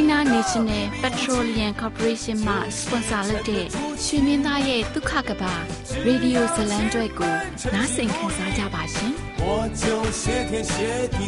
China National Petroleum Corporation မှ sponsor လုပ်တဲ့ရွှေမင်းသားရဲ့ဒုက္ခကဘာရေဒီယိုဇလံကျွဲကိုနားဆင်ခံစားကြပါရှင်။我就谢天谢地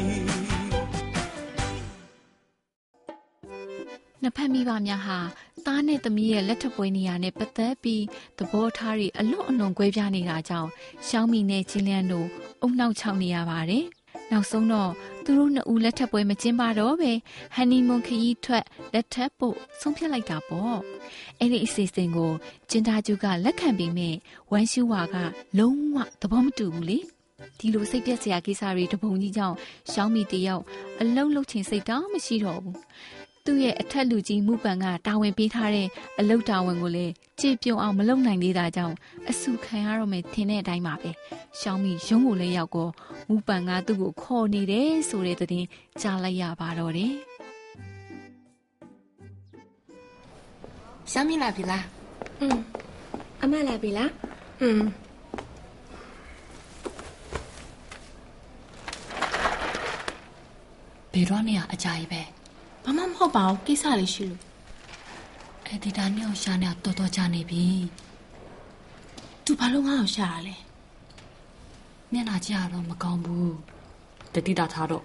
နှစ်ဖက်မိဘများဟာသားနဲ့သမီးရဲ့လက်ထပ်ပွဲနေရာနဲ့ပတ်သက်ပြီးသဘောထားတွေအလွန်အလွန်ကွဲပြားနေတာကြောင့်ရှောင်းမီနဲ့ချင်းလျန်တို့အုံနောက်ချောင်းနေရပါတယ်။နောက်ဆုံးတော့ သူတို့နှစ်ဦးလက်ထပ်ပွဲမကျင်းပတော့ပဲဟန်နီမွန်ခရီးထွက်လက်ထပ်ဖို့ဆုံးဖြတ်လိုက်တာပေါ့။အဲ့ဒီအစီအစဉ်ကိုကျင်းသားကျူကလက်ခံပြီးမြဲဝမ်ရှူဝါကလုံးဝသဘောမတူဘူးလေ။ဒီလိုစိတ်ပြက်စရာကိစ္စတွေတပုံကြီးကြောင့်ရှောင်းမီတယောက်အလုံးလုံးချင်စိတ်တောင်မရှိတော့ဘူး သူ့ရဲ့အထက်လူကြီးမှုပန်ကတာဝန်ပေးထားတဲ့အလုတ်တာဝန်ကိုလည်းကြေပြုံအောင်မလုပ်နိုင်သေးတာကြောင့်အဆူခံရတော့မယ်ထင်တဲ့အတိုင်းပါပဲ။ရှောင်းမီရုံးကိုလည်းရောက်ကောမှုပန်ကသူ့ကိုခေါ်နေတယ်ဆိုတဲ့သတင်းကြားလိုက်ရပါတော့တယ်။ရှောင်းမီလာပြီလား။อืมအမလာပြီလား။อืมဘယ်တော့မှအကြိုက်ပဲ။ ဘာမှမဟုတ်ပါဘူးကိစ္စလေးရှိလို့အဲ့ဒီဒါနဲ့ကိုရှာနေတာတော်တော်ကြာနေပြီသူဘာလို့ငါ့ကိုရှာတာလဲမျက်နှာကြရတော့မကောင်းဘူးတတိတာထားတော့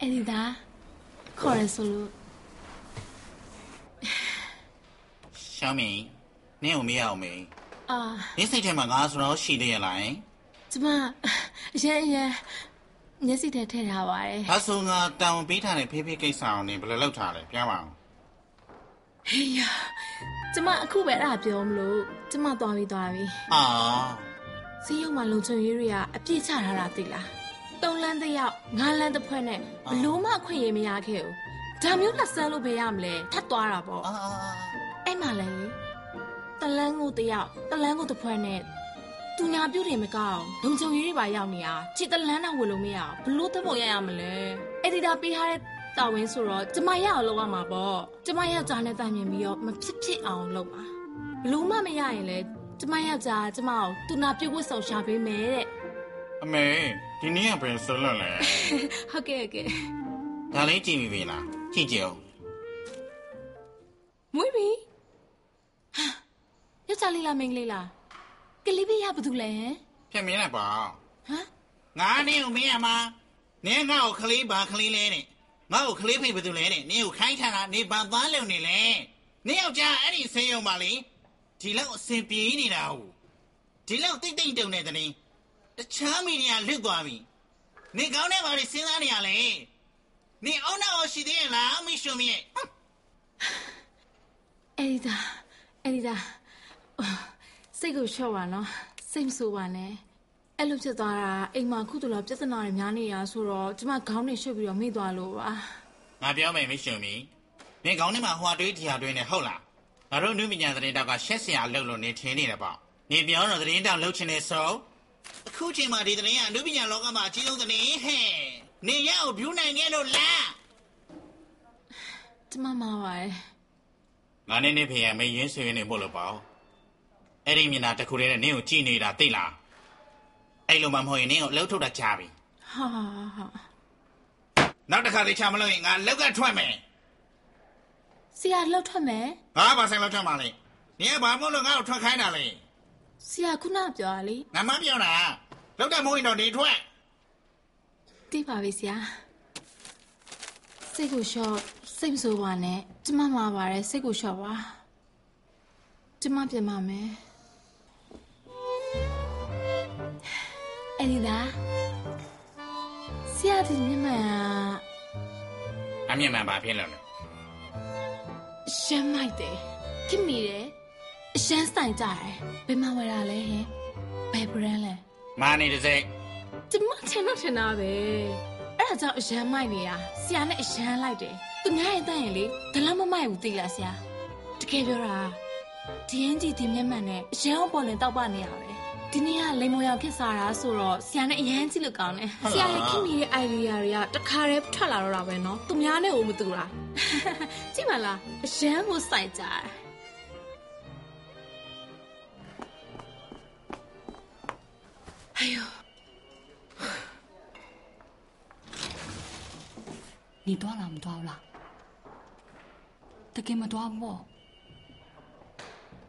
အဲ့ဒီဒါခေါ်ရဆိုလို့ရှောင်းမင်းနင့်ကိုမေးရအောင်မင်း နင်းစိတ်ထဲမှာငါဆိုတော့ရှိသေးရလားကျမအရင်အရင်မျက်စိထဲထည့်ထားပါတယ်ဒါဆိုငါတောင်းပေးထားတဲ့ဖေးဖေးကိစ္စအောင်နေဘယ်လိုလုပ်ထားလဲပြောပါအောင်ဟေးရကျမအခုပဲအဲ့ဒါပြောမလို့ကျမသွားပြီးသွားပြီအာစီးရုံမှာလုံချုံရေးတွေကအပြည့်ချထားတာသိလားတုံးလန်းတစ်ယောက်ငါးလန်းတစ်ဖွဲ့နဲ့ဘလို့မှခွင့်ရမရခဲ့ဘူးဒါမျိုးလက်ဆန်းလို့ဘယ်ရမလဲထပ်သွားတာပေါ့အာအဲ့မှလည်း တလန်းကိုတယောက်တလန်းကိုတစ်ဖွဲ့နဲ့သူညာပြုတ်တယ်မကောင်းလုံချုံကြီးတွေပါရောက်နေတာချစ်တလန်းတော့ဝင်လို့မရအောင်ဘလို့သဘောရရမလဲအက်ဒီတာပေးထားတဲ့တာဝန်ဆိုတော့ကျမရအောင်လုပ်ရမှာပေါ့ကျမယောက်ျားနဲ့တိုင်မြင်ပြီးတော့မဖြစ်ဖြစ်အောင်လုပ်ပါဘလို့မှမရရင်လေကျမယောက်ျားကျမကိုသူနာပြုတ်ဝတ်ဆောင်ရှာပေးမယ်တဲ့အမေဒီနေ့ကဘယ်ဆိုလွတ်လဲဟုတ်ကဲ့ဟုတ်ကဲ့ဒါလေးကြည့်ပြီလားကြည့်ကြအောင်မွေးပြီ ယောက်ျားလေးလားမိန်းကလေးလားကလေးပြရဘာလို့လဲဖြတ်မင်းလိုက်ပါဟမ်ငါနေကိုမင်းရမှာနင်းငါ့ကိုကလေးပါကလေးလဲတဲ့ငါ့ကိုကလေးဖိတ်ဘာလို့လဲတဲ့နင်းကိုခိုင်းထားတာနေဘာသားလုံနေလဲနင်းယောက်ျားအဲ့ဒီဆင်းရုံပါလေဒီလောက်အစင်ပြေးနေတာဟုတ်ဒီလောက်တိတ်တိတ်တုံနေတဲ့တင်းတခြားမိနေရလွတ်သွားပြီနေကောင်းတဲ့ဘာတွေစဉ်းစားနေရလဲနေအောင်တော့ရှိသေးရဲ့လားမိရှုံမြဲအဲ့ဒီဒါအဲ့ဒီဒါ စိတ်ကိုလျှော့ပါနော်စိတ်မဆိုးပါနဲ့အဲ့လိုဖြစ်သွားတာအိမ်မှာခုတလောပြဿနာတွေများနေရဆိုတော့ကျမခေါင်းနဲ့ရှုပ်ပြီးတော့မိသွားလို့ပါငါပြောမယ်မိရှင်မီနေခေါင်းထဲမှာဟွာတွေးထီဟာတွေးနေဟုတ်လားငါတို့နုပညာသတင်းတောက်ကရှက်စရာလှုပ်လို့နေထင်းနေတယ်ပေါ့နေပြောတော့သတင်းတောက်လှုပ်ချင်နေဆိုအခုချိန်မှာဒီသတင်းကအနုပညာလောကမှာအကြီးဆုံးသတင်းဟဲ့နေရအောင်ဘျူးနိုင်ခဲ့လို့လားတကျမမှာပါတယ်ငါနဲ့နေဖေရမင်းရင်းဆွေးနေမို့လို့ပေါ့ အဲ့ဒီမျက်နှာတစ်ခုတည်းနဲ့နင်းကိုကြည်နေတာသိလားအဲ့လိုမှမဟုတ်ရင်နင်းကိုလှုပ်ထုတ်တာချပြီဟာဟာဟာနောက်တစ်ခါလေးချမလို့ရင်ငါလောက်ကထွက်မယ်ဆရာလှုပ်ထွက်မယ်ငါဘာဆိုင်လောက်ထွက်မှာလဲနင်းကဘာမို့လို့ငါ့ကိုထွက်ခိုင်းတာလဲဆရာခုနပြောတာလေငါမပြောတာလောက်တဲ့မိုးရင်တော့နေထွက်သိပါပြီဆရာစိတ်ကိုလျှော့စိတ်မဆိုးပါနဲ့ကျမမှာပါတယ်စိတ်ကိုလျှော့ပါကျမပြင်ပါမယ် အဲ့ဒီလားဆရာဒီမြမန်အမြင်မှန်ပါဖြစ်လို့လဲအရှမ်းမိုက်တယ်ခင်မိတယ်အရှမ်းဆိုင်ကြတယ်ဘယ်မှာဝယ်တာလဲဟင်ဘယ် brand လဲမာနေတစ်စိတ်ကျမထင်တော့ထင်တာပဲအဲ့ဒါကြောင့်အရန်မိုက်နေတာဆရာနဲ့အရန်လိုက်တယ်သူများရဲ့တန့်ရင်လေဒလမမိုက်ဘူးသိလားဆရာတကယ်ပြောတာဒီရင်ကြီးဒီမျက်မှန်နဲ့အရန်အောင်ပေါ်လင်တောက်ပနေရပဲ ဒီနေ့ကလိမ်မောင်ရောက်ဖြစ်စားတာဆိုတော့ဆရာနဲ့အရန်ကြည့်လို့ကောင်းတယ်ဆရာရဲ့ခင်မီရဲ့ idea တွေကတခါတည်းထွက်လာတော့တာပဲနော်သူများနဲ့ဦးမတူတာကြည့်ပါလားအရန်ကိုစိုက်ကြတယ်哎呦。你多了唔多啦？တကယ်မတော်ဘူးပေါ့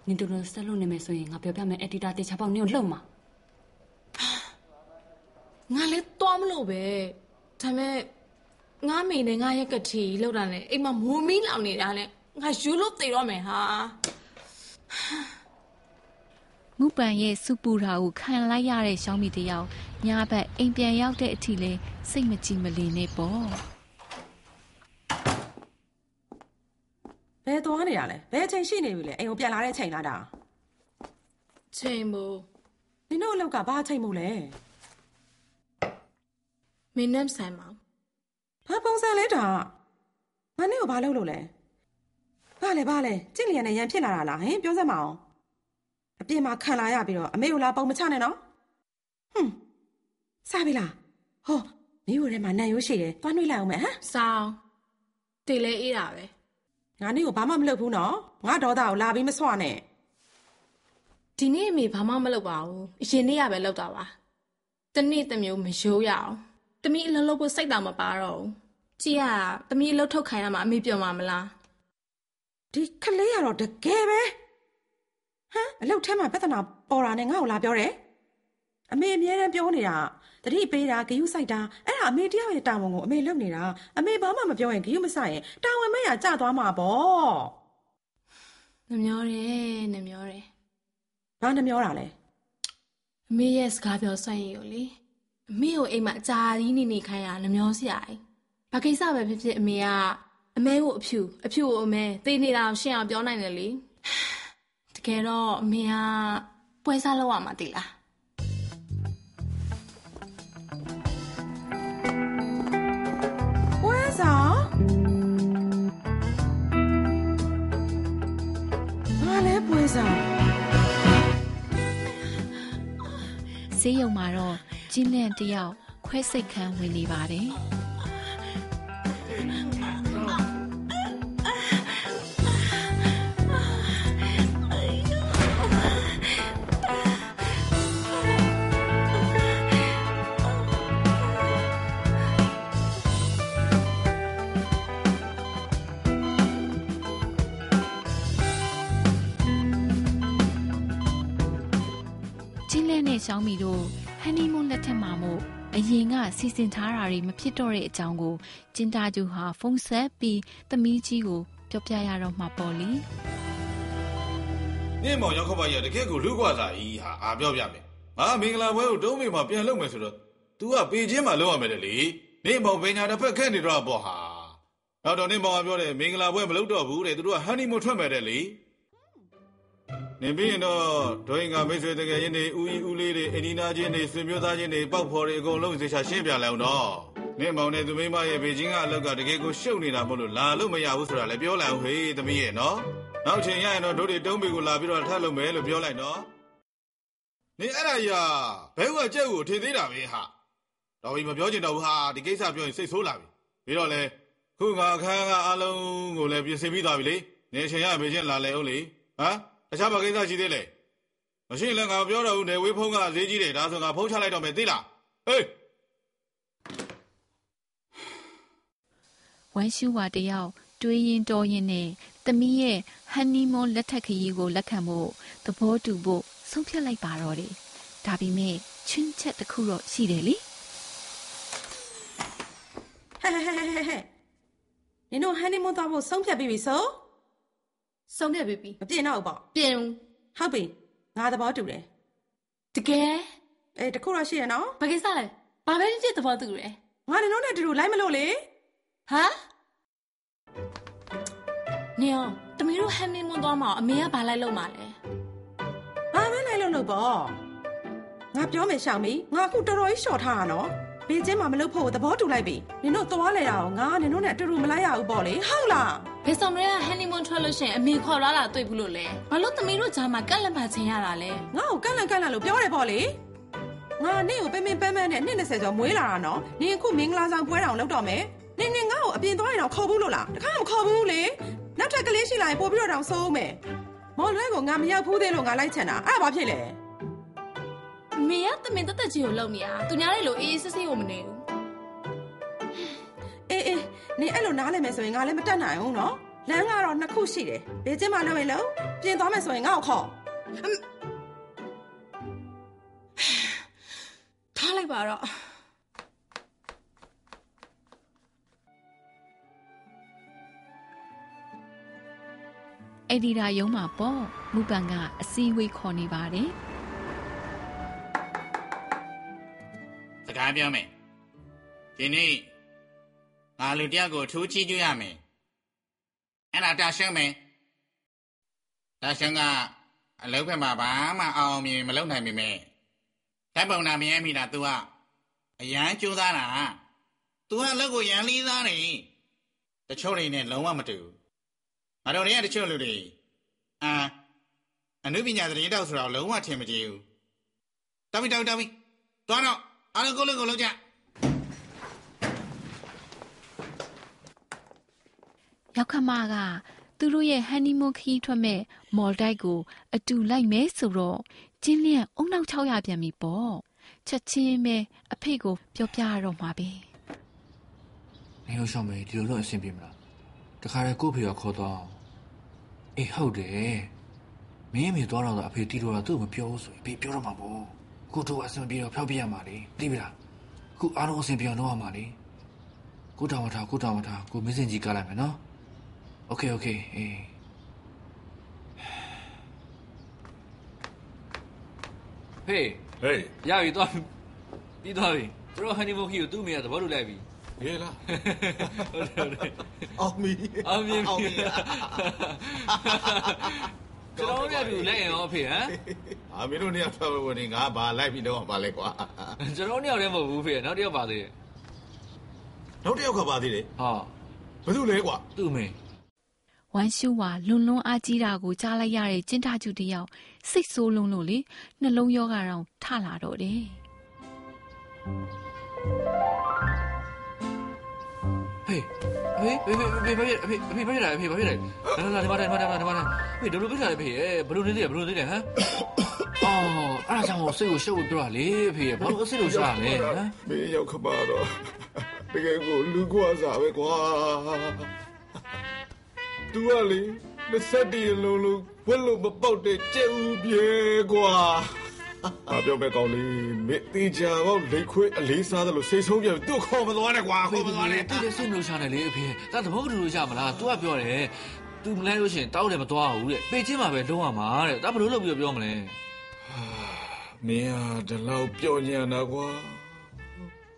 နင်တို့လိုဆက်လို့နေမယ်ဆိုရင်ငါပြောပြမယ်အက်ဒီတာတေချာပေါက်နင်ကိုလှုပ်မှာငါလည်းသွားမလို့ပဲဒါပေမဲ့ငါမိနဲ့ငါရက်ကတိလောက်တာနဲ့အိမ်မှာမိုးမီးလောင်နေတာနဲ့ငါယူလို့သိတော့မယ်ဟာမူပန်ရဲ့စူပူတာကိုခံလိုက်ရတဲ့ရှောင်းမီတယောက်ညာဘက်အိမ်ပြန်ရောက်တဲ့အထိလဲစိတ်မကြည်မလင်နဲ့ပေါ့ ဘယ်သွားနေတာလဲဘယ်အချိန်ရှိနေပြီလဲအိမ်ကိုပြန်လာတဲ့အချိန်လားဒါချိန်မို့နင်တို့အလောက်ကဘာအချိန်မို့လဲမင်းနဲ့ဆိုင်မှာဘာပုံစံလဲဒါငါနင့်ကိုဘာလုပ်လို့လဲဘာလဲဘာလဲကြင့်လျက်နဲ့ရန်ဖြစ်လာတာလားဟင်ပြောစမ်းမအောင်အပြင်မှာခံလာရပြီးတော့အမေကိုလာပုံမချနဲ့နော်ဟွန်းစားပြီလားဟောမိကိုထဲမှာနံရိုးရှိတယ်သွားနှွေးလိုက်အောင်မယ်ဟမ်စောင်းတေလဲအေးတာပဲ ငါနင့်ကိုဘာမှမလုပ်ဘူးနော်ငါဒေါသကိုလာပြီးမဆွနဲ့ဒီနေ့အမေဘာမှမလုပ်ပါဘူးအရင်နေ့ကပဲလုပ်တာပါတနေ့တစ်မျိုးမရိုးရအောင်တမီးအလုံးလုံးဖို့စိတ်တောင်မပါတော့ဘူးကြည့်ရတာတမီးအလုံးထုတ်ခိုင်းရမှာအမေပြောမှာမလားဒီခလေးရတော့တကယ်ပဲဟမ်အလုတ်ထဲမှာပြဿနာပေါ်တာနဲ့ငါ့ကိုလာပြောတယ်အမေအမြဲတမ်းပြောနေတာ တတိပေးတာဂယုစိုက်တာအဲ့ဒါအမေတယောက်ရဲ့တာဝန်ကိုအမေလုပ်နေတာအမေဘာမှမပြောရင်ဂယုမစိုက်ရင်တာဝန်မဲ့ရကြသွားမှာပေါ့နှမျောတယ်နှမျောတယ်ဘာနှမျောတာလဲအမေရဲ့စကားပြောဆိုင်ရကိုလေအမေကိုအိမ်မှာအကြာကြီးနေနေခိုင်းရနှမျောစရာကြီးဘာကိစ္စပဲဖြစ်ဖြစ်အမေကအမဲကိုအဖြူအဖြူကိုအမဲသိနေတာကိုရှင်းအောင်ပြောနိုင်တယ်လေတကယ်တော့အမေကပွဲစားလောက်ရမှာတိလား ဈေးရုံမှာတော့ကျင်းလန့်တယောက်ခွဲစိတ်ခန်းဝင်နေပါတယ် ရှောင်းမီတို့ဟန်နီမွန်းလက်ထက်မှာမို့အရင်ကစီစဉ်ထားတာတွေမဖြစ်တော့တဲ့အကြောင်းကိုကျင်းတာကျူဟာဖုန်းဆက်ပြီးသမီးကြီးကိုပြောပြရတော့မှာပေါ့လေနင့်မောင်ရောက်ခပါရတကယ်ကိုလူ့ကွာစာကြီးဟာအာပြောပြမယ်ငါမင်္ဂလာပွဲကိုတုံးမိမှာပြန်လုပ်မယ်ဆိုတော့ तू ကပေချင်းမှာလုပ်ရမယ်လေနင့်မောင်ပညာတစ်ဖက်ခက်နေတော့ပေါ့ဟာနောက်တော့နင့်မောင်ကပြောတယ်မင်္ဂလာပွဲမလုပ်တော့ဘူးတဲ့သူတို့ကဟန်နီမွန်းထွက်မယ်တဲ့လေ နေပြီးရင်တော့ဒိုင်ကမိတ်ဆွေတကယ်ချင်းတွေဦးကြီးဦးလေးတွေအင်ဒီနာချင်းတွေဆွေမျိုးသားချင်းတွေပောက်ဖော်တွေအကုန်လုံးသေချာရှင်းပြလိုက်အောင်တော့နင့်မောင်နဲ့သူမိမရဲ့ဘေချင်းကအလောက်ကတကယ်ကိုရှုပ်နေတာမို့လို့လာလို့မရဘူးဆိုတာလည်းပြောလိုက်အောင်ဟေးသမီးရဲ့နော်နောက်ချိန်ရရင်တော့တို့တွေတုံးပေကိုလာပြီးတော့ထပ်လုပ်မယ်လို့ပြောလိုက်နော်။နေအဲ့ဒါကြီးဘဲဥကကြက်ကိုထင်သေးတာပဲဟာ။တော်ပြီမပြောချင်တော့ဘူးဟာဒီကိစ္စပြောရင်စိတ်ဆိုးလာပြီ။ပြီးတော့လေခုငါအခန်းကအလုံးကိုလည်းပြင်ဆင်ပြီးသွားပြီလေနေရှင်ရမေချင်းလာလေအောင်လေဟမ် တခြားဘာကိစ္စရှိသေးလဲမရှိရင်လည်းငါပြောတော့ဦးနေဝေးဖုံးကဈေးကြီးတယ်ဒါဆိုငါဖုံးချလိုက်တော့မယ်သိလားဟေးဝမ်ရှူဝါတယောက်တွေးရင်တော်ရင်နဲ့သမီးရဲ့ဟန်နီမွန်လက်ထက်ခရီးကိုလက်ခံဖို့သဘောတူဖို့ဆုံးဖြတ်လိုက်ပါတော့တယ်ဒါပေမဲ့ချင်းချက်တစ်ခုတော့ရှိတယ်လေဟဲ့ဟဲ့ဟဲ့ဟဲ့ဟဲ့နင်တို့ဟန်နီမွန်းသွားဖို့ဆုံးဖြတ်ပြီးပြီဆို ဆုံးဖြတ်ပြီပြီမပြင်တော့ဘူးပေါ့ပြင်ဦးဟုတ်ပြီငါသဘောတူတယ်တကယ်အေးတခုတော့ရှိရနော်ဘာကိစ္စလဲဘာပဲဖြစ်သဘောတူရယ်ငါနင်တို့နဲ့အတူတူလိုက်မလို့လေဟမ်နေအောင်တမီးတို့ဟမ်မင်းမွန်းသွားမှာအမေကဘာလိုက်လို့မှာလဲဘာပဲလိုက်လို့လို့ပေါ့ငါပြောမယ်ရှောင်မီငါအခုတော်တော်ကြီးရှော့ထားတာနော် ဘေကျင်းမှာမလုပ်ဖို့သဘောတူလိုက်ပြီနင်တို့သွားလေတာကိုငါနင်တို့နဲ့အတူတူမလိုက်ရဘူးပေါ့လေဟုတ်လားဘယ်ဆောင်မလဲဟန်နီမွန်းထွက်လို့ရှရင်အမေခေါ်လာတာတွေ့ဘူးလို့လဲဘာလို့တမီးတို့ကြားမှာကက်လက်မချင်းရတာလဲငါ့ကိုကန့်လန့်ကန့်လန့်လို့ပြောတယ်ပေါ့လေငါနေ့ကိုပင်းပင်းပန်းပန်းနဲ့နှစ်20ကျော်မွေးလာတာနော်နင်အခုမင်္ဂလာဆောင်ပွဲတောင်လုပ်တော့မယ်နင်နင်ငါ့ကိုအပြင်သွားရင်တော့ခေါ်ဘူးလို့လားတခါမှမခေါ်ဘူးလေနောက်ထပ်ကလေးရှိလာရင်ပို့ပြီးတော့တောင်စိုးမယ်မော်လွဲကိုငါမရောက်ဘူးသေးလို့ငါလိုက်ချင်တာအဲ့ဒါဘာဖြစ်လဲအ မေကတမင်တက်တက်ကြီးကိုလုံနေတာသူများတွေလိုအေးအေးဆေးဆေးကိုမနေဘူးအေးအေးနင်အဲ့လိုနားလည်မယ်ဆိုရင်ငါလည်းမတက်နိုင်ဘူးနော်လမ်းကတော့နှစ်ခုရှိတယ်ဘေးကျင်းမှာလုပ်ရင်လို့ပြင်သွားမယ်ဆိုရင်ငါ့ကိုခေါ်ထားလိုက်ပါတော့အဲ့ဒီဒါရုံးမှာပေါ့မူပန်ကအစည်းအဝေးခေါ်နေပါတယ် ကားပြောမယ်ဒီနေ့ငါလူတယောက်ကိုအထူးချီးကျူးရမယ်အဲ့ဒါတာရှင်းမယ်တာရှင်းကအလုပ်ဘက်မှာဘာမှအောင်အောင်မြင်မြင်မလုပ်နိုင်ပေမဲ့ဓာတ်ပုံနာမရမိတာ तू ကအရန်ကြိုးစားတာ तू ကအလုပ်ကိုရန်လေးစားနေတချို့တွေနဲ့လုံးဝမတူဘူးငါတို့တွေကတချို့လူတွေအာအနုပညာသတင်းတောက်ဆိုတော့လုံးဝထင်မကြည့်ဘူးတောက်ပြီတောက်ပြီတောက်ပြီသွားတော့ အားလုံးကိုယ်လုံးကိုယ်လုံးကြရောက်ခမကသူတို့ရဲ့ဟန်နီမွန်းခရီးထွက်မဲ့မော်လ်တိုက်ကိုအတူလိုက်မဲဆိုတော့ကျင်းလျက်အုံနောက်600ပြန်ပြီပေါ့ချက်ချင်းပဲအဖေကိုပြောပြရတော့မှာပဲနေလို့ရှောင်းမေးဒီလိုတော့အဆင်ပြေမလားတခါတည်းကို့ဖေကခေါ်တော့အေးဟုတ်တယ်မင်းအမေသွားတော့အဖေတီးတော့သူ့ကိုမပြောဘူးဆိုရင်ဖေပြောတော့မှာပေါ့ ကိုတို့အဆင်ပြေတော့ဖျောက်ပြရမှာလေသိပြီလားအခုအားလုံးအဆင်ပြေအောင်လုပ်ရမှာလေကိုတောင်မထားကိုတောင်မထားကိုမင်းစင်ကြီးကားလိုက်မယ်နော်โอเคโอเคအေးဟေး ဟေး ရပြီသွားပြီးသွားပြီသူတို့ဟန်နီမူခီကိုသူ့အမေကသဘောတူလိုက်ပြီ ရေလား ဟုတ်တယ်ဟုတ်တယ် အောင်မီ အောင်မြင် အောင် ပြီ မီ ကျွန်တော်တို့ရပြီလိုက်ရင်ရောအဖေဟမ်အာမင်းတို့နေရာထွက်ဝင်နေငါဘာလိုက်ပြီးတော့ပါလဲကွာကျွန်တော်တို့ညောင်လည်းမဟုတ်ဘူးဖေနောက်တစ်ယောက်ပါသေးတယ်နောက်တစ်ယောက်ကပါသေးတယ်ဟာဘယ်သူလဲကွာသူ့အမေဝမ်ရှူဝါလွန်လွန်အားကြီးတာကိုကြားလိုက်ရတဲ့ကျင်းထကျူတယောက်စိတ်ဆိုးလုံးလို့လေနှလုံးရောဂါတောင်ထလာတော့တယ်ဟေးအ ဖေဖေဖေဖေဖေဖေဖေဖေဖေဖေဖေဖေဖေလာလာဒီမှာဒီမှာဒီမှာဒီမှာဖေဒလိုပြလာလေဖေဘလို့နေသေးလဲဘလို့နေသေးလဲဟမ်အော်အဲ့ဒါကြောင့်စိတ်ကိုရှုပ်ပြီးပြောတာလေဖေဘာလို့အစ်စ်လို့ရှာလဲဟမ်မင်းရောက်ခပါတော့တကယ်ကိုလူကွာစားပဲကွာ तू ကလေလက်တည်းလုံးလုံးဝက်လို့မပေါက်တဲ့ကြက်ဦးပြေကွာ အပြောမဲ့ကောင်းလေးမင်းတေချာပေါ့လိတ်ခွေးအလေးစားတယ်လို့စိတ်ဆုံးပြန်သူ့ခေါ်မသွားနဲ့ကွာခေါ်မသွားနဲ့သူလည်းစိတ်မလို့ရှာနေလေအဖေဒါသဘောမတူလို့ရှာမလား तू ကပြောတယ် तू မလဲလို့ရှိရင်တောက်တယ်မသွားဘူးတဲ့ပေချင်းမှာပဲလုံးဝမှာတဲ့ဒါဘလို့လုပ်ပြီးပြောမလဲမင်းဟာဒီလောက်ပျော်ညံတာကွာ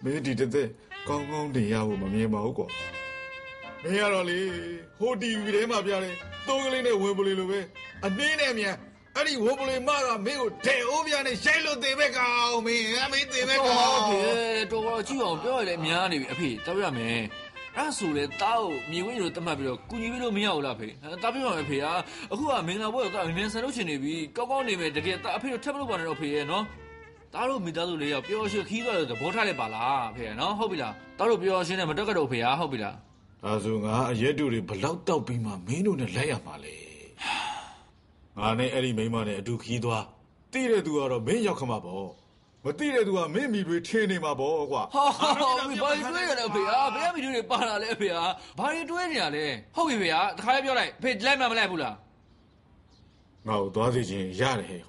မင်းဒီတစ်သက်ကောင်းကောင်းနေရဖို့မမြင်ပါဘူးကွာမင်းကတော့လေဟိုတီဗီထဲမှာပြတယ်သုံးကလေးနဲ့ဝင်ပလီလိုပဲအနည်းနဲ့မြန် အဲ့ဒီဝင်ပလီမကမင်းကိုဒဲအိုးပြနဲ့ရှိုက်လို့သေပဲကောင်မင်းအမေသေပဲကောင်အဖေတော်တော်ကြည့်အောင်ပြောရလေအများနေပြီအဖေတောက်ရမယ်အဲ့ဆိုလေတောက်မြေဝင်းလိုတတ်မှတ်ပြီးတော့ကုညီပြီးလို့မရဘူးလားဖေတားပြပါမယ်ဖေဟာအခုကမင်္ဂလာပွဲတော့ငင်းဆန်လို့ချင်နေပြီကောင်းကောင်းနေမယ်တကယ်တာအဖေတို့ထပ်မလို့ပါနဲ့တော့ဖေရဲ့နော်တားတို့မိသားစုလေးယောက်ပျော်ရွှင်ခီးသွားလို့သဘောထားလိုက်ပါလားဖေနော်ဟုတ်ပြီလားတားတို့ပျော်ရွှင်နဲ့မတက်ကြတော့ဖေဟာဟုတ်ပြီလားဒါဆိုငါအရက်တူတွေဘလောက်တောက်ပြီးမှမင်းတို့နဲ့လိုက်ရမှာလေ ငါနဲ့အဲ့ဒီမိန်းမနဲ့အတူခီးသွားတိတဲ့သူကတော့မင်းရောက်ခမှာပေါ့မတိတဲ့သူကမင်းမိတွေထင်းနေမှာပေါ့ကွာဟာဟာဘာတွေတွေးရလဲအဖေဟာဘယ်ကမီဒီတွေပါလာလဲအဖေဟာဘာတွေတွေးနေရလဲဟုတ်ပြီဖေဟာတခါလေးပြောလိုက်အဖေလိုက်မှမလိုက်ဘူးလားငါ့ကိုသွားစီခြင်းရတယ်ဟဲ့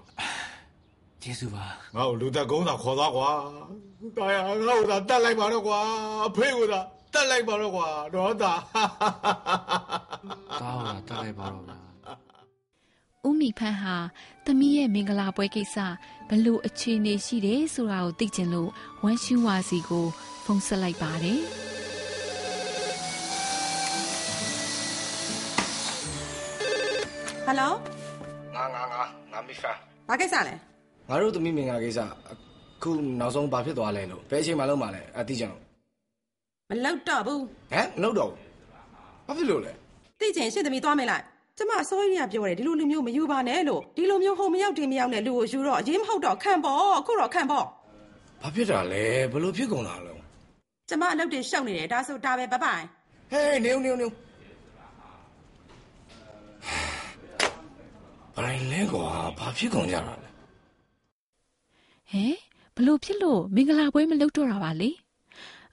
ကျေးဇူးပါငါ့ကိုလူသက်ကုန်းသာခေါ်သွားကွာတာယာငါ့ကိုသာတတ်လိုက်ပါတော့ကွာအဖေကိုသာတတ်လိုက်ပါတော့ကွာတော့တာတားဟုတ်လားတားလိုက်ပါတော့ဗျာ ဦးမိဖန်းဟာသမီးရဲ့မင်္ဂလာပွဲကိစ္စဘလို့အခြေအနေရှိတယ်ဆိုတာကိုသိချင်လို့ဝမ်ရှူဝါစီကို ဖုန်းဆက်လိုက်ပါတယ်ဟယ်လိုငါငါငါငါမိဖာဘာကိစ္စလဲငါတို့သမီးမင်္ဂလာကိစ္စအခုနောက်ဆုံးဘာဖြစ်သွားလဲလို့ဘယ်အချိန်မှလုံးမလဲအတိကျတော့မလောက်တော့ဘူးဟမ်မလုပ်တော့ဘူးဘာဖြစ်လို့လဲသိချင်ရှင့်သမီးသွားမေးလိုက် ကျမအစိုးရကပြောတယ်ဒီလိုလူမျိုးမယူပါနဲ့လို့ဒီလိုမျိုးဟိုမရောက်တင်မရောက်နဲ့လူကိုယူတော့အရင်မဟုတ်တော့ခံပေါ့အခုတော့ခံပေါ့ဘာဖြစ်တာလဲဘယ်လိုဖြစ်ကုန်တာလဲကျမအလုပ်တွေရှုပ်နေတယ်ဒါဆိုဒါပဲဘပိုင်ဟေးနေဦးနေဦးနေဦးဘာလဲကွာဘာဖြစ်ကုန်ကြတာလဲဟဲဘလို့ဖြစ်လို့မင်္ဂလာပွဲမလုပ်တော့တာပါလေ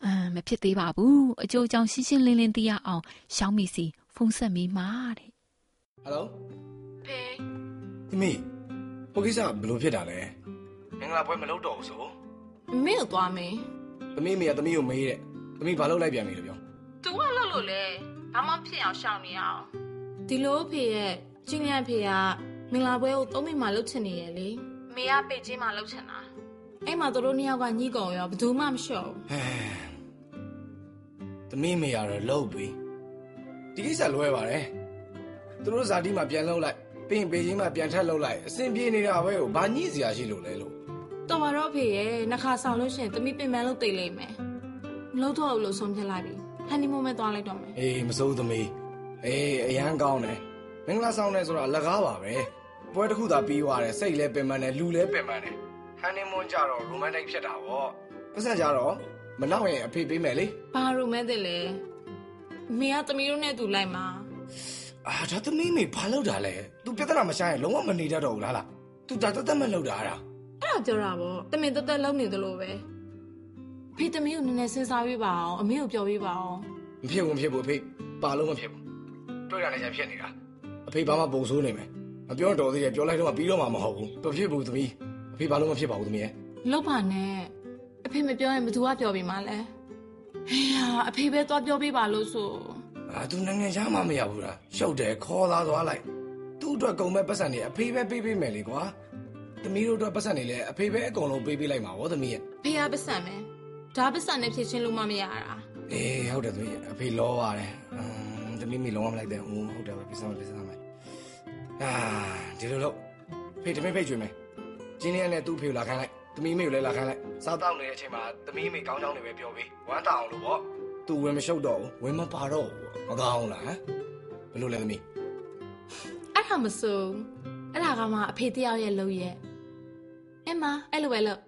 အမ်မဖြစ်သေးပါဘူးအကျိုးအကြောင်းရှင်းရှင်းလင်းလင်းသိရအောင်ရှောင်းမီစီဖုန်းဆက်မိမှာတဲ့ ဟယ်လိုဖေသမီးဟိုကိစ္စဘယ်လိုဖြစ်တာလဲမင်္ဂလာပွဲမလုပ်တော့ဘူးဆိုမင်းကိုသွားမင်းသမီးမေကသမီးကိုမေးတဲ့သမီးဘာလုပ်လိုက်ပြန်ပြီလို့ပြောသူကလှုပ်လို့လေဘာမှဖြစ်အောင်ရှောင်နေအောင်ဒီလိုဖေရဲ့ကျင်းလျက်ဖေကမင်္ဂလာပွဲကိုသုံးမိမှလှုပ်ချင်နေရလေမေကပေချင်းမှလှုပ်ချင်တာအဲ့မှာတို့နှစ်ယောက်ကညှိကုန်ရောဘယ်သူမှမလျှော့ဟဲသမီးမေရတော့လှုပ်ပြီဒီကိစ္စလွဲပါတယ် သူတို့ဇာတိမှာပြန်လှုပ်လိုက်ပြီးရင်ပေချင်းမှာပြန်ထက်လှုပ်လိုက်အဆင်ပြေနေတာပဲကိုဘာညှိစရာရှိလို့လဲလို့တော်ပါတော့ဖေရဲ့နှခါဆောင်လို့ရှရင်သမီးပင်ပန်းလို့တိတ်လိမ့်မယ်မလို့တော့ဘူးလို့ဆုံးဖြတ်လိုက်ပြီဟန်နီမူမဲ့သွားလိုက်တော့မယ်အေးမစိုးသမီးအေးအရန်ကောင်းတယ်မင်္ဂလာဆောင်တယ်ဆိုတာအလကားပါပဲပွဲတစ်ခုသာပြီးသွားတယ်စိတ်လည်းပင်ပန်းတယ်လူလည်းပင်ပန်းတယ်ဟန်နီမွန်းကြတော့ရိုမန်တစ်ဖြစ်တာပေါ့ပတ်စံကြတော့မနောက်ရင်အဖေပေးမယ်လေဘာရိုမဲတဲ့လဲမေကသမီးတို့နဲ့တူလိုက်မှာ အာဒါသမီးမေဘာလုပ်တာလဲ तू ပြဿနာမရှာရင်လုံးဝမနေတတ်တော့ဘူးလားလား तू ဒါတသက်မလုပ်တာအဲ့ဒါအဲ့ဒါပြောတာပေါ့တမင်တက်တက်လုံးနေသလိုပဲဖေသမီးကိုနည်းနည်းစဉ်းစားပေးပါအောင်အမေကိုပြောပေးပါအောင်မဖြစ်ဘူးမဖြစ်ဘူးအဖေပါလို့မဖြစ်ဘူးတွေ့ရနေချင်ဖြစ်နေတာအဖေဘာမှပုံဆိုးနေမယ်မပြောတော့သေးတယ်ပြောလိုက်တော့မှပြီးတော့မှမဟုတ်ဘူးမဖြစ်ဘူးသမီးအဖေဘာလို့မဖြစ်ပါဘူးသမီးရဲ့လောက်ပါနဲ့အဖေမပြောရင်ဘသူကပြောပေးမှလဲဟေးဟာအဖေပဲသွားပြောပေးပါလို့ဆို အာ तू နိုင်ငံခြားမှမရဘူးလားရှုပ်တယ်ခေါ်သားသွားလိုက်သူ့အတွက်ကုန်မဲ့ပတ်စံနေအဖေပဲပေးပေးမယ်လေကွာသမီးတို့အတွက်ပတ်စံနေလဲအဖေပဲအကုန်လုံးပေးပေးလိုက်မှာဗောသမီးရဲ့ဖေကပတ်စံမယ်ဒါပတ်စံနဲ့ဖြစ်ချင်းလို့မှမရတာအေးဟုတ်တယ်သမီးရဲ့အဖေလောပါတယ်အမ်သမီးမိလုံးဝမလိုက်တဲ့ဟုတ်ဟုတ်တယ်ပဲပြစမ်းပြစမ်းမယ်အာဒီလိုလို့ဖေတမင်းဖိတ်ကြွေးမယ်ကျင်းလေးနဲ့သူ့ဖေကိုလာခိုင်းလိုက်သမီးမေကိုလည်းလာခိုင်းလိုက်စားတောက်နေတဲ့အချိန်မှာသမီးမေကောင်းကောင်းနေပဲပြောပေးဝမ်းတောအောင်လို့ဗော သူဝင်မရှုပ်တော့ဘူးဝင်မပါတော့ဘူးဗောမကောင်းဘူးလားဟမ်ဘယ်လိုလဲသမီးအဲ့ဒါမဆိုးအဲ့ဒါကမှအဖေတယောက်ရဲ့လုပ်ရဲ့အမအဲ့လိုပဲလို့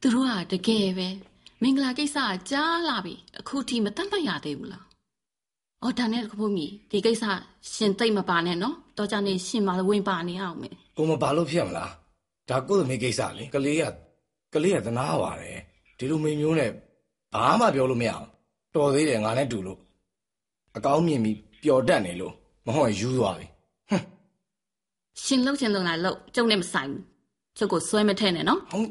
သူတို့ကတကယ်ပဲမင်္ဂလာကိစ္စကကြားလာပြီအခုထိမတတ်မှတ်ရသေးဘူးလားအော်ဒါနဲ့ကဖို့မီဒီကိစ္စရှင်သိမ့်မပါနဲ့နော်တော့ကြနေရှင်မဝင်ပါနေအောင်မယ်ကိုမပါလို့ဖြစ်မလားဒါကိုယ်သမီးကိစ္စလေကလေးက ကလေးကသနာပါတယ်ဒီလိုမိမျိုးနဲ့ဘာမှပြောလို့မရအောင်တော်သေးတယ်ငါနဲ့တူလို့အကောင်းမြင်ပြီးပျော်တတ်နေလို့မဟုတ်ရင်ယူသွားပြီရှင်လှုပ်ချင်လို့လားလှုပ်ကျုံနဲ့မဆိုင်ဘူးကျုပ်ကိုဆွဲမထဲနဲ့နော်ဟုတ်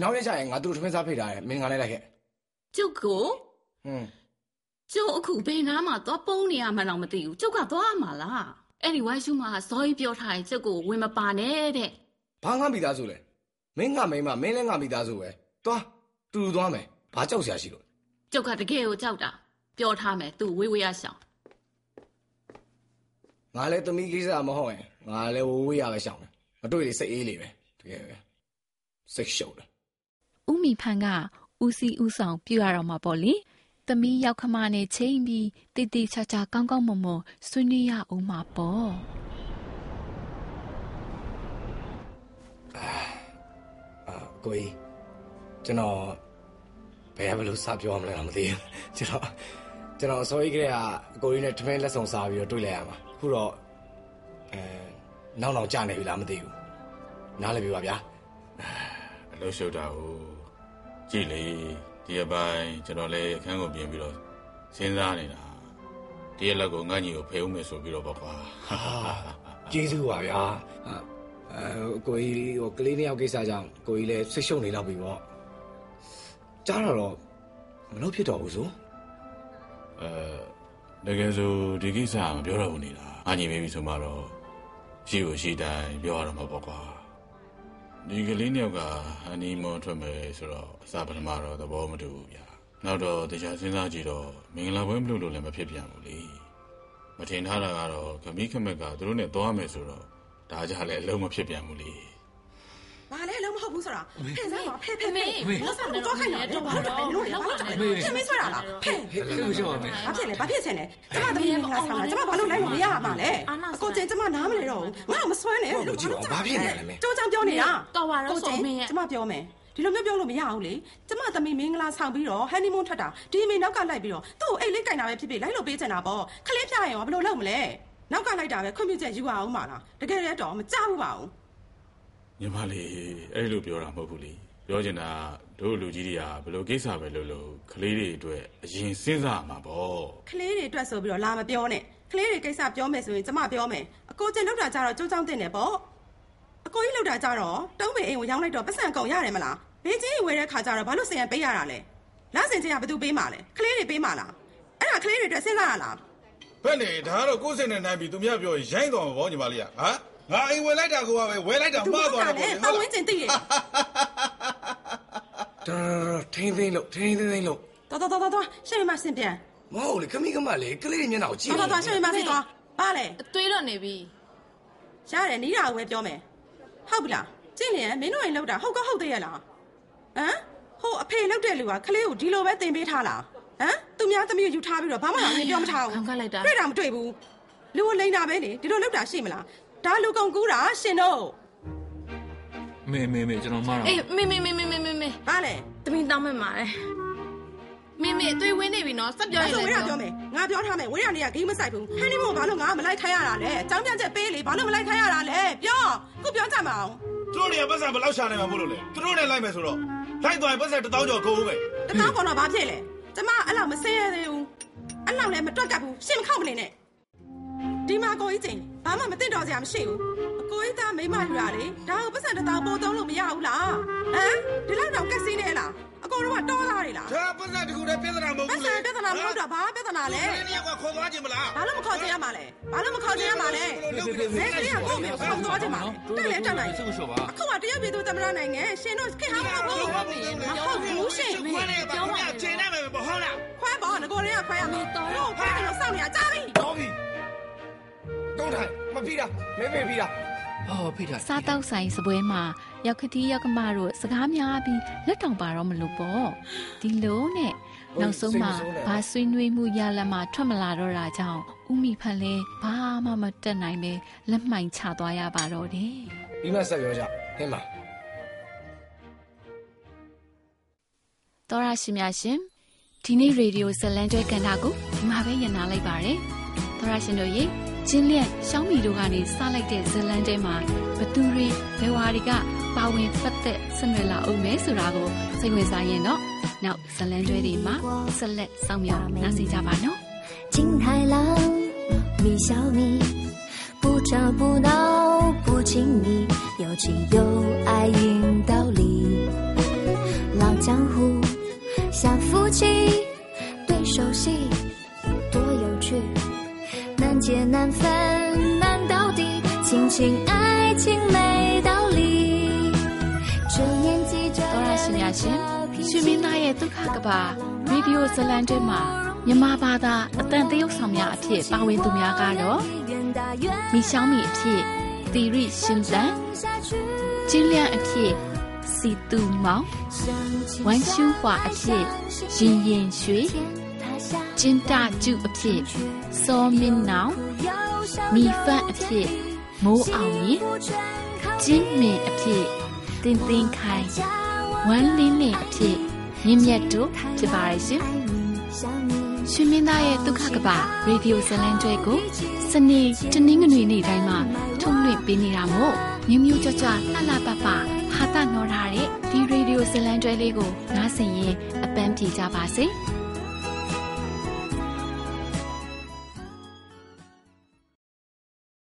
နောက်ရက်ကျရင်ငါတို့ထမင်းစားဖိတ်ထားတယ်မင်းငါလည်းလိုက်ခဲ့ကျုပ်ကိုဟွန်းကျုပ်အခုဘယ်နားမှာသွားပုံးနေရမှန်းတော့မသိဘူးကျုပ်ကသွားမှာလားအဲ့ဒီဝိုင်းရှုမှာဇော်ကြီးပြောထားရင်ကျုပ်ကိုဝင်မပါနဲ့တဲ့ဘာငါမိသားစုလဲ မင်းငါမိန်းမမင်းလည်းငါမိသားစုပဲသွားတူတူသွားမယ်ဘာကြောက်စရာရှိလို့ကျုပ်ကတကယ်ကိုကြောက်တာပြောထားမယ်သူဝေးဝေးရရှောင်ငါလည်းသမီးကိစ္စမဟုတ်ရင်ငါလည်းဝဝေးရပဲရှောင်တယ်မတွေ့လေစိတ်အေးလေပဲတကယ်ပဲစိတ်ရှုပ်တယ်ဦးမီဖန်ကဦးစီးဦးဆောင်ပြုရတော့မှာပေါ့လေသမီးရောက်ခမနဲ့ချိန်ပြီးတည်တည်ချာချာကောင်းကောင်းမွန်မွန်ဆွေးနွေးရအောင်မှာပေါ့ ကိုကြီးကျွန်တော်ဘယ်ကဘယ်လိုစပြောမလဲတော့မသိဘူးကျွန်တော်ကျွန်တော်အစောကြီးကလေးကအကိုကြီးနဲ့ထမင်းလက်ဆောင်စားပြီးတော့တွေ့လိုက်ရမှာအခုတော့အဲနောက်နောက်ကြာနေပြီလားမသိဘူးနားလည်ပြီပါဗျာအလုပ်ရှုပ်တာကိုကြည့်လေဒီအပိုင်းကျွန်တော်လည်းအခန်းကိုပြင်ပြီးတော့စဉ်းစားနေတာဒီရက်လက်ကိုငါ့ညီကိုဖယ်ဦးမယ်ဆိုပြီးတော့ပေါ့ကွာကျေးဇူးပါဗျာ အဲကိုကြီးဟိုကလေးနှစ်ယောက်ကိစ္စကြောင့်ကိုကြီးလည်းဆိတ်ရှုံနေတော့ပြီပေါ့ကြားတော့မလို့ဖြစ်တော့ဘူးဆိုအဲတကယ်ဆိုဒီကိစ္စကမပြောတော့ဘူးနေတာငါညီမေးပြီဆိုမှတော့ရှိကိုရှိတိုင်းပြောရတော့မှာပေါ့ကွာဒီကလေးနှစ်ယောက်ကဟန်နီမွန်ထွက်မယ်ဆိုတော့အစားပထမတော့သဘောမတူဘူးဗျာနောက်တော့တရားစဉ်းစားကြည့်တော့မင်္ဂလာပွဲမလုပ်လို့လည်းမဖြစ်ပြန်ဘူးလေမထင်ထားတာကတော့ခမီးခမက်ကသူတို့နဲ့သွားမယ်ဆိုတော့ ဒါကြလည်းအလုံးမဖြစ်ပြန်ဘူးလေဘာလဲလုံးမဟုတ်ဘူးဆိုတာဖဲစားပါဖဲဖဲမေဖဲဘာလို့တော့ခိုင်းတာတော့ဘာလို့လဲလို့လဲဘာလို့လဲဖဲမဆွဲတာလားဖဲဟဲ့ဟဲ့ရှောင်းပါမယ်ဘာဖြစ်လဲဘာဖြစ်ချင်လဲကျမသမီးမင်္ဂလာဆောင်တာကျမဘာလို့လိုက်လို့မရမှာလဲအကိုကျင်ကျမနားမလဲတော့ဘူးငါ့ကိုမဆွဲနဲ့ကြိုးချောင်းပြောနေတာတော်ပါတော့ကိုကျစောင်မင်းရဲ့ကျမပြောမယ်ဒီလိုမျိုးပြောလို့မရဘူးလေကျမသမီးမင်္ဂလာဆောင်ပြီးတော့ဟန်နီမွန်းထွက်တာဒီမိနောက်ကလိုက်ပြီးတော့သူ့ကိုအိတ်လေးကင်တာပဲဖြစ်ဖြစ်လိုက်လို့ပေးချင်တာပေါ့ခလေးပြရင်ရောဘယ်လိုလုပ်မလဲ နောက်ကလိုက်တာပဲခွင့်ပြုချက်ယူအောင်ပါလားတကယ်လည်းတော့မကြဘူးပါဘူးညီမလေးအဲ့လိုပြောတာမဟုတ်ဘူးလေပြောချင်တာတို့လူကြီးတွေကဘယ်လိုကိစ္စပဲလုပ်လို့ကလေးတွေအတွက်အရင်စဉ်းစားမှာပေါ့ကလေးတွေအတွက်ဆိုပြီးတော့လာမပြောနဲ့ကလေးတွေကိစ္စပြောမယ်ဆိုရင်ကျမပြောမယ်အကိုကျင်လောက်တာကြတော့ကြိုးချောင်းတင်တယ်ပေါ့အကိုကြီးလောက်တာကြတော့တုံးပေအိမ်ကိုရောင်းလိုက်တော့ပတ်စံကုန်ရတယ်မလားဘေးချင်းဝယ်တဲ့ခါကျတော့ဘာလို့စင်ရပေးရတာလဲလဆင်ချင်းကဘယ်သူပေးမှာလဲကလေးတွေပေးမှာလားအဲ့ဒါကလေးတွေအတွက်စဉ်းစားရလား ဘယ်လေဒါကတော့ကိုယ်စင်နဲ့နိုင်ပြီးသူများပြောရင်ရိုင်းတော်မှာပေါ့ညီမလေးကဟာငါအိမ်ဝယ်လိုက်တာကိုကပဲဝယ်လိုက်တာမှားသွားတယ်ပေါ့ပတ်ဝန်းကျင်သိတယ်တော်ထိန်းသိမ်းလို့ထိန်းသိမ်းလို့တော်တော်တော်တော်တော်ရှေ့မှာဆင်ပြန်မဟုတ်လေခမီးကမလေးကလေးတွေမျက်နှာကိုကြည့်တော်တော်တော်ရှေ့မှာဆင်သွားပါလေအသွေးတော့နေပြီရတယ်နီးတာကိုပဲပြောမယ်ဟုတ်ပြီလားကျင့်လျင်မင်းတို့အိမ်လောက်တာဟုတ်ကဟုတ်သေးရလားဟမ်ဟိုအဖေလောက်တဲ့လူကကလေးကိုဒီလိုပဲတင်ပေးထားလား ဟမ်သူများသမီးကိုယူထားပြီးတော့ဘာမှလည်းပြောမထားဘူးခံကလိုက်တာတွေ့တာမတွေ့ဘူးလူကိုလိန်တာပဲလေဒီလိုလောက်တာရှိမလားဒါလူကုန်ကူးတာရှင်တို့မေမေမေကျွန်တော်မှားတော့အေးမေမေမေမေမေမေမေဘာလဲတမီးတောင်းမဲ့မှာလေမေမေအသွေးဝင်းနေပြီနော်စက်ပြောအဲ့ရင်ဆိုလေဝိရပြောမယ်ငါပြောထားမယ်ဝိရနေကဂိမ်းမဆိုင်ဘူးဟန်နီမွန်ဘာလို့ငါမလိုက်ခိုင်းရတာလဲအကြောင်းပြချက်ပေးလေဘာလို့မလိုက်ခိုင်းရတာလဲပြောခုပြောကြမအောင်သူတို့တွေကပတ်စံဘယ်လောက်ရှာနေမှာမို့လို့လဲသူတို့နဲ့လိုက်မယ်ဆိုတော့လိုက်သွားရင်ပတ်စံတစ်သောင်းကျော်ကုန်ဦးမယ်တကောင်းကောင်တော့ဘာဖြစ်လဲ ကျမအဲ့လောက်မစင်းရသေးဘူးအဲ့လောက်လည်းမတွက်ကပ်ဘူးရှင်းမခောက်မနေနဲ့ဒီမှာကိုကြီးချင်းဘာမှမသိတော့စရာမရှိဘူးအ ကိုကြီးသားမိမယူရလေဒါကိုပတ်စံတစ်တောင်ပို့သုံးလို့မရဘူးလားဟမ်ဒီလောက်တော့ကက်စီးနေလားအကိုတို့ကတော်လာတယ်လားဒါပတ်စံတကူတည်းပြဿနာမဟုတ်ပတ်ဘူးစံလေပြဿနာမဟုတ်တော့ဘာပြဿနာလဲဒီနေ့ကခေါ်သွားခြင်းမလားဘာလို့မခေါ်ချင်ရမှာလဲဘာလို့မခေါ်ချင်ရမှာလဲဘယ်ကလေးကကိုမျိုးခေါ်သွားချင်မှာလဲတက်လေတက်နိုင်စိတ်ရှော့ပါအခုကတရုတ်ပြည်သူသမ္မတနိုင်ငံရှင်တို့ခင်ဟာမဟုတ်ဘူးမဟုတ်ဘူးရှင်ခွဲနေပါဦးများချိန်နေမယ်ပေါ့ဟုတ်လားခွဲပေါ်ငကိုရင်းကခွဲရမယ်တော်တော့ခွဲတယ်လို့စောင့်နေရကြားပြီတော်ပြီတုံးထိုင်မပြီးတာမဲမဲပြီးတာ ဟောဖိထားစားတောက်ဆိုင်စပွဲမှာရောက်ခတီးရောက်ကမတို့စကားများပြီးလက်တောင်ပါတော့မလို့ပေါ့ဒီလိုနဲ့နောက်ဆုံးမှာဘာဆွေးနွေးမှုရလဒ်မှထွက်မလာတော့တာကြောင့်ဥမိဖန်လဲဘာမှမတက်နိုင်ပဲလက်မှိုင်ချသွားရပါတော့တယ်ပြီးမှဆက်ပြောကြဟင်းပါတော်ရရှိများရှင်ဒီနေ့ရေဒီယိုဇလန်ကျွဲကန်တာကိုဒီမှာပဲညံနာလိုက်ပါတယ်တော်ရရှင်တို့ရေ ချင်းလျက်ရှောင်းမီတို့ကနေစလိုက်တဲ့ဇလန်တဲမှာဘသူတွေဘယ်ဝါတွေကပါဝင်ပတ်သက်ဆက်နွယ်လာအောင်မဲဆိုတာကိုစိတ်ဝင်စားရင်တော့နောက်ဇလန်ကျွဲတွေမှာဆက်လက်စောင့်မျှော်နားဆင်ကြပါနော် 金太郎，米小米，不吵不闹不亲密，有情有爱引道理。老江湖像夫妻，对手戏多有趣， 难解难分难到底，亲情爱情没道理。这年纪这 တော်ရရှိများရှင်ရှင်မင်းသားရဲ့ဒုက္ခကဘာရေဒီယိုဇလန်တဲမှာမြန်မာဘာသာအတန်တရုတ်ဆောင်များအဖြစ်ပါဝင်သူများကတော့မိရှောင်းမီအဖြစ်တီရိရှင်သန်ကျင်းလျန်အဖြစ်စီတူမောင်ဝမ်ရှူဟွာအဖြစ်ရင်ရင်ရွှေ ကျင်းတကျုအဖြစ်စောမင်းနောင်မိဖတ်အဖြစ်မိုးအောင်ရင်ကျင်းမင်အဖြစ်တင်းတင်းခိုင်ဝမ်လင်းလင်းအဖြစ်မြင့်မြတ်တို့ဖြစ်ပါရဲ့ရှင်ရှင်မင်းသားရဲ့ဒုက္ခကပရေဒီယိုဇလံကျွဲကိုစနေတနင်္ဂနွေနေ့တိုင်းမှာထုတ်လွှင့်ပေးနေတာမို့မြမျိုးကြွကြွလှလှပပဟာတာနော်ထားတဲ့ဒီရေဒီယိုဇလံကျွဲလေးကိုနားဆင်ရင်အပန်းပြေကြပါစေ။